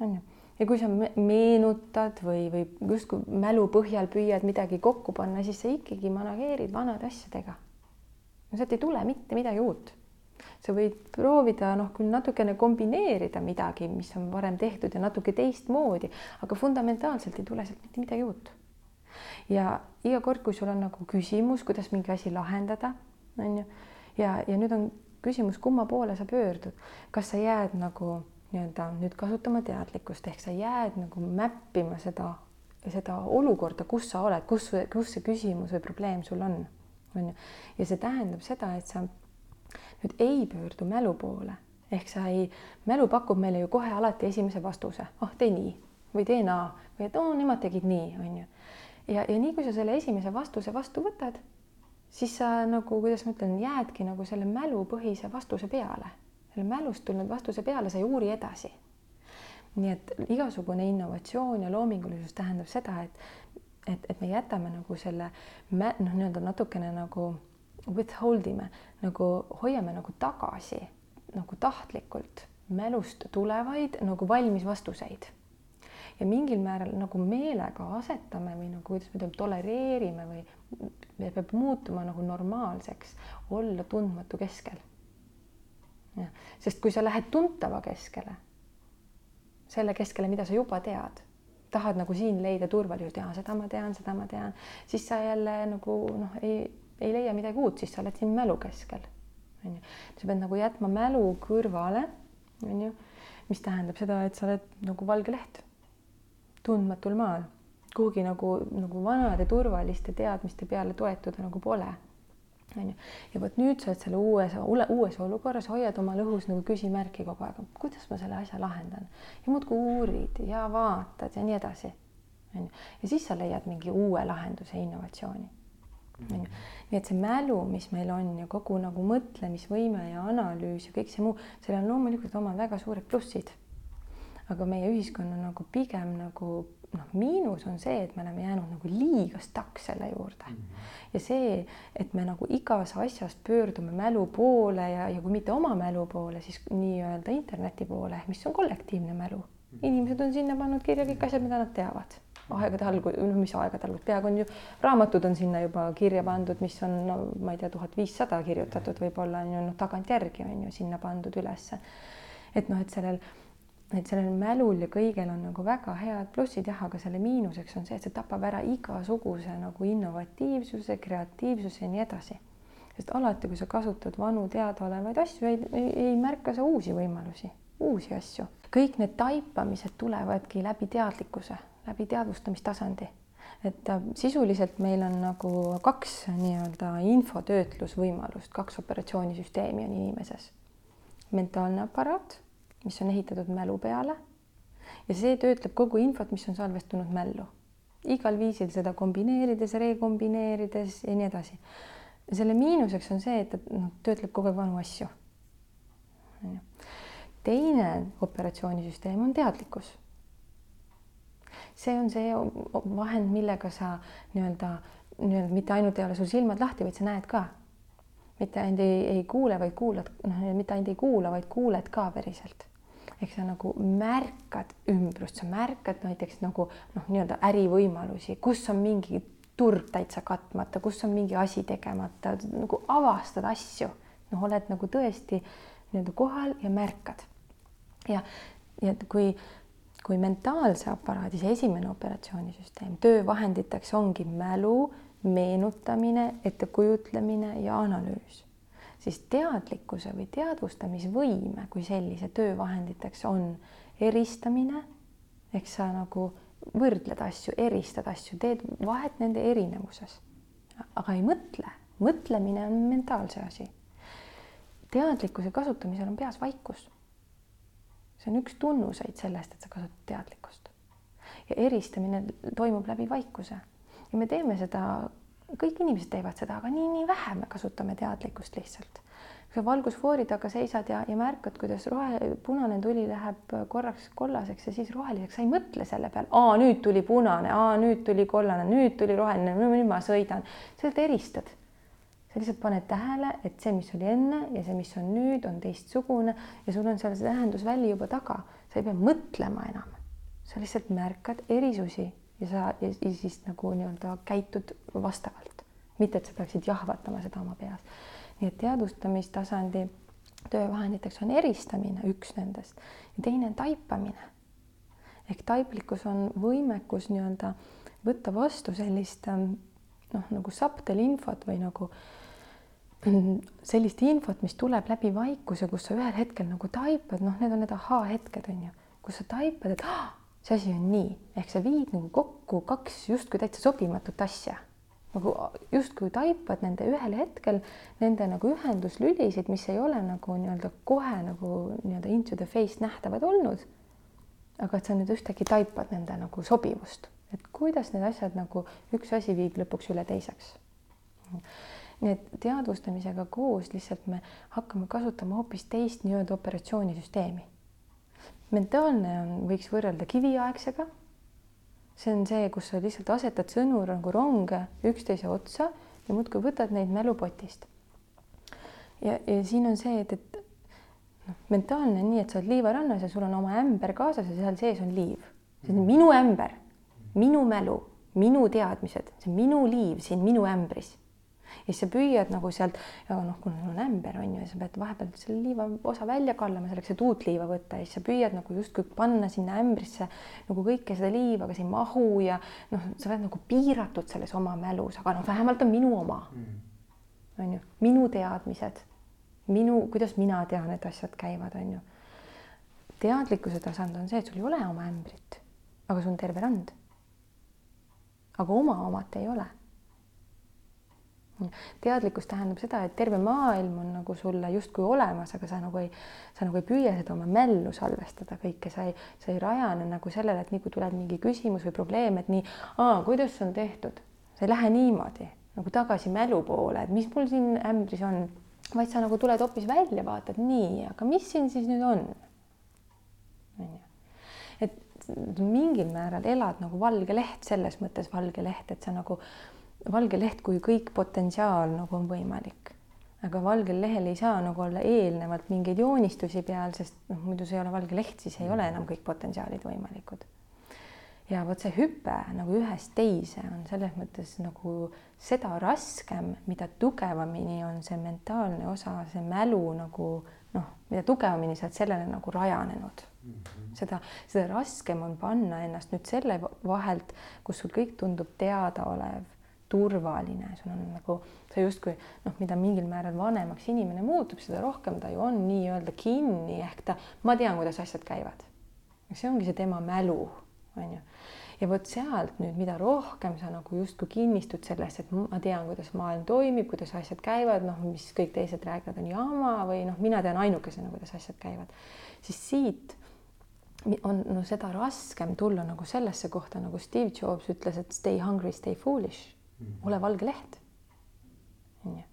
on ju ja kui sa meenutad või, või justkui mälu põhjal püüad midagi kokku panna, siis sa ikkagi manageerid vanade asjadega. no sealt ei tule mitte midagi uut sa võid proovida noh, küll natukene kombineerida midagi, mis on varem tehtud ja natuke teistmoodi, aga fundamentaalselt ei tule sealt mitte midagi uut. Ja iga kord, kui sul on nagu küsimus, kuidas mingi asi lahendada, on ju, ja, ja nüüd on küsimus, kumma poole sa pöördud, kas sa jääd nagu nii-öelda nüüd kasutama teadlikkust ehk sa jääd nagu mäppima seda, seda olukorda, kus sa oled, kus, kus see küsimus või probleem sul on, on ju, ja see tähendab seda, et sa nüüd ei pöördu mälu poole. Ehk sa ei, mälu pakub meile ju kohe alati esimese vastuse, ah tee nii või tee naa või et oo nemad tegid nii, on ju. Ja, ja nii kui sa selle esimese vastuse vastu võtad, siis sa nagu, kuidas ma ütlen, jäädki nagu selle mälupõhise vastuse peale, selle mälust tulnud vastuse peale, sa ei uuri edasi. nii et igasugune innovatsioon ja loomingulisus tähendab seda, et et, et me jätame nagu selle noh, nii-öelda natukene nagu withhold ime nagu hoiame nagu tagasi nagu tahtlikult mälust tulevaid nagu valmis vastuseid. Ja mingil määral nagu meelega asetame või nagu kuidas me ütleme, tolereerime või me peab muutuma nagu normaalseks olla tundmatu keskel. sest kui sa lähed tuntava keskele, selle keskele, mida sa juba tead, tahad nagu siin leida turvalisust, jaa, seda ma tean, seda ma tean, siis sa jälle nagu noh, ei ei leia midagi uut, siis sa oled siin mälu keskel, on ju. sa pead nagu jätma mälu kõrvale, on ju, mis tähendab seda, et sa oled nagu valge leht tundmatul maal, kuhugi nagu, nagu vanade turvaliste teadmiste peale toetuda nagu pole on ju. ja vot nüüd sa oled selle uues, uues olukorras, hoiad omal õhus nagu küsimärki kogu aeg, kuidas ma selle asja lahendan ja muudkui uurid ja vaatad ja nii edasi. on ju, ja siis sa leiad mingi uue lahenduse, innovatsiooni on ju. nii et see mälu, mis meil on ja kogu nagu mõtlemisvõime ja analüüs ja kõik see muu, sellel on loomulikult omad väga suured plussid. Aga meie ühiskonna nagu pigem nagu noh, miinus on see, et me oleme jäänud nagu liiga staks selle juurde mm. -hmm. ja see, et me nagu igas asjas pöördume mälu poole ja, ja kui mitte oma mälu poole, siis nii-öelda interneti poole, mis on kollektiivne mälu. Mhm. inimesed on sinna pannud kirja kõik asjad, mida nad teavad aegade algu-, noh, mis aegade algus, peaaegu on ju, raamatud on sinna juba kirja pandud, mis on no ma ei tea, tuhat viissada kirjutatud, võib-olla on ju noh, tagantjärgi on ju sinna pandud ülesse. et noh, et sellel, et sellel mälul ja kõigel on nagu väga head plussid jah, aga selle miinuseks on see, et see tapab ära igasuguse nagu innovatiivsuse, kreatiivsuse ja nii edasi. sest alati, kui sa kasutad vanu teadaolevaid asju, ei, ei, ei märka sa uusi võimalusi, uusi asju. kõik need taipamised tulevadki läbi teadlikkuse läbi teadvustamistasandi. et äh, sisuliselt meil on nagu kaks nii-öelda infotöötlusvõimalust, kaks operatsioonisüsteemi on inimeses. mentaalne aparaat, mis on ehitatud mälu peale ja see töötleb kogu infot, mis on salvestunud mällu. igal viisil seda kombineerides, rekombineerides ja nii edasi. selle miinuseks on see, et ta noh, töötleb kogu aeg vanu asju. teine operatsioonisüsteem on teadlikkus see on see vahend, millega sa nii-öelda, nii-öelda mitte ainult ei ole sul silmad lahti, vaid sa näed ka. Mitte ainult ei, ei kuule, vaid kuulad, noh, mitte ainult ei kuula, vaid kuuled ka päriselt. ehk sa nagu märkad ümbrust, sa märkad näiteks nagu noh, nii-öelda ärivõimalusi, kus on mingi turg täitsa katmata, kus on mingi asi tegemata, nagu avastad asju, noh, oled nagu tõesti nii-öelda kohal ja märkad. ja, ja kui, kui mentaalse aparaadi see esimene operatsioonisüsteem, töövahenditeks ongi mälu, meenutamine, ettekujutlemine ja analüüs, siis teadlikkuse või teadvustamisvõime kui sellise töövahenditeks on eristamine, ehk sa nagu võrdled asju, eristad asju, teed vahet nende erinevuses. aga ei mõtle, mõtlemine on mentaalse asi. teadlikkuse kasutamisel on peas vaikus. see on üks tunnuseid sellest, et sa kasutad teadlikkust. ja eristamine toimub läbi vaikuse ja me teeme seda, kõik inimesed teevad seda, aga nii-nii vähe me kasutame teadlikkust lihtsalt sa valgusfoori taga seisad ja, ja märkad, kuidas rohe, punane tuli läheb korraks kollaseks ja siis roheliseks, sa ei mõtle selle peale, aa nüüd tuli punane, aa nüüd tuli kollane, nüüd tuli roheline, nüüd ma sõidan, sa lihtsalt eristad. sa lihtsalt paned tähele, et see, mis oli enne ja see, mis on nüüd, on teistsugune ja sul on seal see tähendusväli juba taga, sa ei pea mõtlema enam. sa lihtsalt märkad erisusi ja sa ja, ja siis nagu nii-öelda käitud vastavalt, mitte et sa peaksid jahvatama seda oma peas nii et teadvustamistasandi töövahenditeks on eristamine üks nendest ja teine on taipamine. ehk taiplikkus on võimekus nii-öelda võtta vastu sellist ähm, noh, nagu subtelinfot või nagu sellist infot, mis tuleb läbi vaikuse, kus sa ühel hetkel nagu taipad, noh, need on need ahaa-hetked on ju, kus sa taipad, et ah, see asi on nii, ehk sa viid nagu kokku kaks justkui täitsa sobimatut asja nagu justkui taipad nende ühel hetkel nende nagu ühenduslülisid, mis ei ole nagu nii-öelda kohe nagu nii-öelda into the face nähtavad olnud. aga et sa nüüd ühtäkki taipad nende nagu sobivust, et kuidas need asjad nagu üks asi viib lõpuks üle teiseks. nii et teadvustamisega koos lihtsalt me hakkame kasutama hoopis teist nii-öelda operatsioonisüsteemi. Mentaalne on, võiks võrrelda kiviaegsega see on see, kus sa lihtsalt asetad sõnu nagu ronge üksteise otsa ja muudkui võtad neid mälupotist. ja, ja siin on see, et, et noh, mentaalne on nii, et sa oled liivarannas ja sul on oma ämber kaasas ja seal sees on liiv. see on minu ämber, minu mälu, minu teadmised, see on minu liiv siin minu ämbris ja siis sa püüad nagu sealt, noh, kuna sul on ämber on ju, ja sa pead vahepeal selle liiva osa välja kallama selleks, et uut liiva võtta ja siis sa püüad nagu justkui panna sinna ämbrisse nagu kõike seda liiva, aga see ei mahu ja noh, sa oled nagu piiratud selles oma mälus, aga noh, vähemalt on minu oma mm.. on ju, minu teadmised, minu, kuidas mina tean, et asjad käivad, on ju. teadlikkuse tasand on see, et sul ei ole oma ämbrit, aga sul on terve rand. aga oma omat ei ole teadlikkus tähendab seda, et terve maailm on nagu sulle justkui olemas, aga sa nagu ei, sa nagu ei püüa seda oma mällu salvestada. Kõike, sa ei, sa ei rajane nagu sellele, et nii kui tuleb mingi küsimus või probleem, et nii, kuidas see on tehtud, sa ei lähe niimoodi nagu tagasi mälu poole, et mis mul siin ämbris on, vaid sa nagu tuled hoopis välja, vaatad nii, aga mis siin siis nüüd on? on ju, et mingil määral elad nagu valge leht, selles mõttes valge leht, et sa nagu valge leht kui kõik potentsiaal nagu on võimalik. aga valgel lehel ei saa nagu olla eelnevalt mingeid joonistusi peal, sest noh, muidu see ei ole valge leht, siis ei ole enam kõik potentsiaalid võimalikud. ja vot see hüpe nagu ühest teise on selles mõttes nagu seda raskem, mida tugevamini on see mentaalne osa, see mälu nagu noh, mida tugevamini sa oled sellele nagu rajanenud mm. -hmm. seda, seda raskem on panna ennast nüüd selle vahelt, kus sul kõik tundub teadaolev turvaline, sul on nagu sa justkui noh, mida mingil määral vanemaks inimene muutub, seda rohkem ta ju on nii-öelda kinni ehk ta, ma tean, kuidas asjad käivad. see ongi see tema mälu, on ju. ja vot sealt nüüd, mida rohkem sa nagu justkui kinnistud sellesse, et ma tean, kuidas maailm toimib, kuidas asjad käivad, noh, mis kõik teised räägivad, on jama või noh, mina tean ainukesena, kuidas asjad käivad, siis siit on no seda raskem tulla nagu sellesse kohta, nagu Steve Jobs ütles, et stay hungry, stay foolish ole valge leht. onju,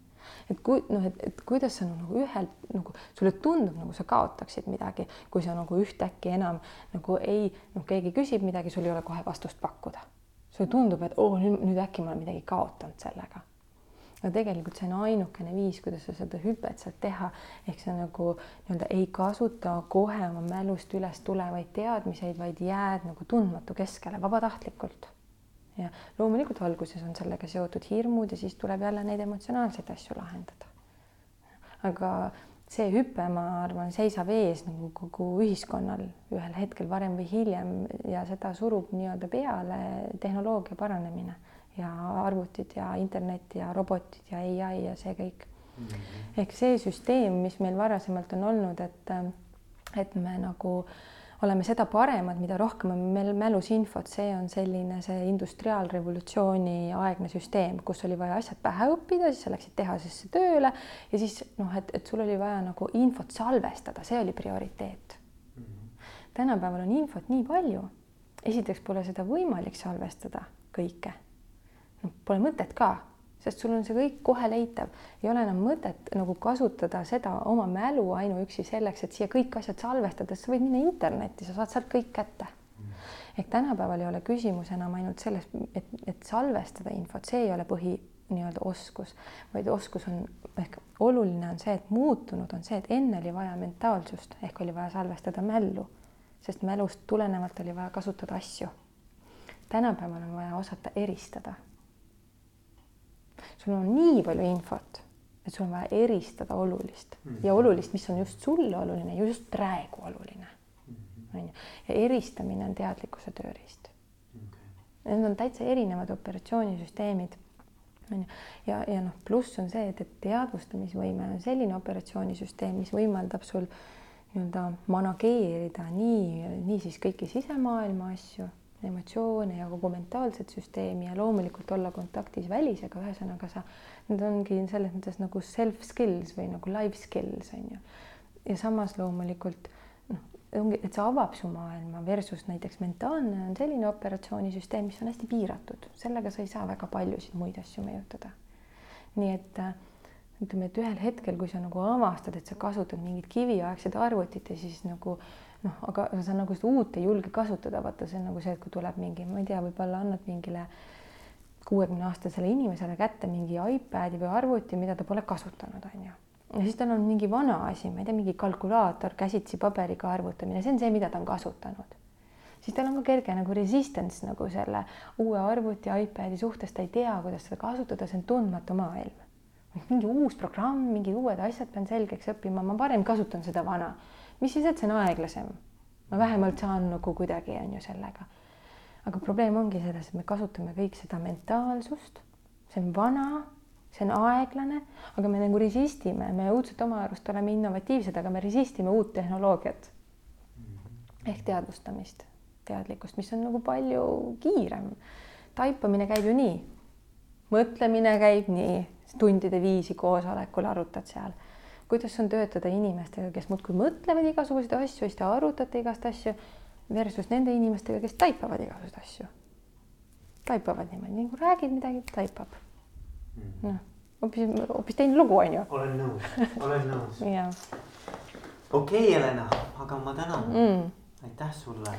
et kui noh, et, et kuidas sa nagu ühelt nagu sulle tundub, nagu sa kaotaksid midagi, kui sa nagu ühtäkki enam nagu ei noh, keegi küsib midagi, sul ei ole kohe vastust pakkuda. sulle tundub, et oo oh, nüüd, nüüd äkki ma olen midagi kaotanud sellega. aga tegelikult see on ainukene viis, kuidas sa seda hüpet saad teha, ehk sa nagu nii-öelda ei kasuta kohe oma mälust üles tulevaid teadmiseid, vaid jääd nagu tundmatu keskele vabatahtlikult. Ja loomulikult alguses on sellega seotud hirmud ja siis tuleb jälle neid emotsionaalseid asju lahendada. aga see hüpe, ma arvan, seisab ees nagu kogu ühiskonnal ühel hetkel varem või hiljem ja seda surub nii-öelda peale tehnoloogia paranemine ja arvutid ja internet ja robotid ja ai ja see kõik mm. -hmm. ehk see süsteem, mis meil varasemalt on olnud, et, et me nagu oleme seda paremad, mida rohkem on meil mälus infot, see on selline see industriaalrevolutsiooni aegne süsteem, kus oli vaja asjad pähe õppida, siis sa läksid tehasesse tööle ja siis noh, et, et sul oli vaja nagu infot salvestada, see oli prioriteet mm. -hmm. tänapäeval on infot nii palju, esiteks pole seda võimalik salvestada kõike noh, pole mõtet ka, sest sul on see kõik kohe leitav, ei ole enam mõtet nagu kasutada seda oma mälu ainuüksi selleks, et siia kõik asjad salvestada, sa võid minna internetti, sa saad sealt kõik kätte. ehk tänapäeval ei ole küsimus enam ainult selles, et, et salvestada infot, see ei ole põhi nii-öelda oskus, vaid oskus on ehk oluline on see, et muutunud on see, et enne oli vaja mentaalsust ehk oli vaja salvestada mällu, sest mälust tulenevalt oli vaja kasutada asju. tänapäeval on vaja osata eristada sul on nii palju infot, et sul on vaja eristada olulist mm -hmm. ja olulist, mis on just sulle oluline, just praegu oluline mm. -hmm. on ju, ja eristamine on teadlikkuse tööriist okay.. Need on täitsa erinevad operatsioonisüsteemid on ju, ja, ja noh, pluss on see, et, et teadvustamisvõime on selline operatsioonisüsteem, mis võimaldab sul nii-öelda manageerida nii, nii siis kõiki sisemaailma asju emotsioone ja kogu mentaalset süsteemi ja loomulikult olla kontaktis välisega, ühesõnaga sa, need ongi selles mõttes nagu self skills või nagu life skills on ju. ja samas loomulikult noh, ongi, et see avab su maailma versus näiteks mentaalne on selline operatsioonisüsteem, mis on hästi piiratud, sellega sa ei saa väga paljusid muid asju mõjutada. nii et ütleme, et ühel hetkel, kui sa nagu avastad, et sa kasutad mingit kiviaegset arvutit ja siis nagu noh, aga sa nagu seda uut ei julge kasutada, vaata, see on nagu see, et kui tuleb mingi, ma ei tea, võib-olla annad mingile kuuekümne aastasele inimesele kätte mingi iPad'i või arvuti, mida ta pole kasutanud, on ju. ja siis tal on mingi vana asi, ma ei tea, mingi kalkulaator, käsitsi paberiga arvutamine, see on see, mida ta on kasutanud. siis tal on ka kerge nagu resistance nagu selle uue arvuti, iPad'i suhtes, ta ei tea, kuidas seda kasutada, see on tundmatu maailm. mingi uus programm, mingid uued asjad pean selgeks õppima, ma parem kasutan seda vana mis siis, et see on aeglasem. ma vähemalt saan nagu kuidagi on ju sellega. aga probleem ongi selles, et me kasutame kõik seda mentaalsust, see on vana, see on aeglane, aga me nagu resistime, me õudselt oma arust oleme innovatiivsed, aga me resistime uut tehnoloogiat. ehk teadvustamist, teadlikkust, mis on nagu palju kiirem. taipamine käib ju nii, mõtlemine käib nii, tundide viisi koosolekul arutad seal kuidas on töötada inimestega, kes muudkui mõtlevad igasuguseid asju, siis te arutate igast asju versus nende inimestega, kes taipavad igasuguseid asju. taipavad niimoodi, nagu räägid midagi, taipab mm.. noh, hoopis, hoopis teine lugu on ju. olen nõus, olen nõus <laughs> okei okay,, Helena, aga ma tänan mm.. aitäh sulle.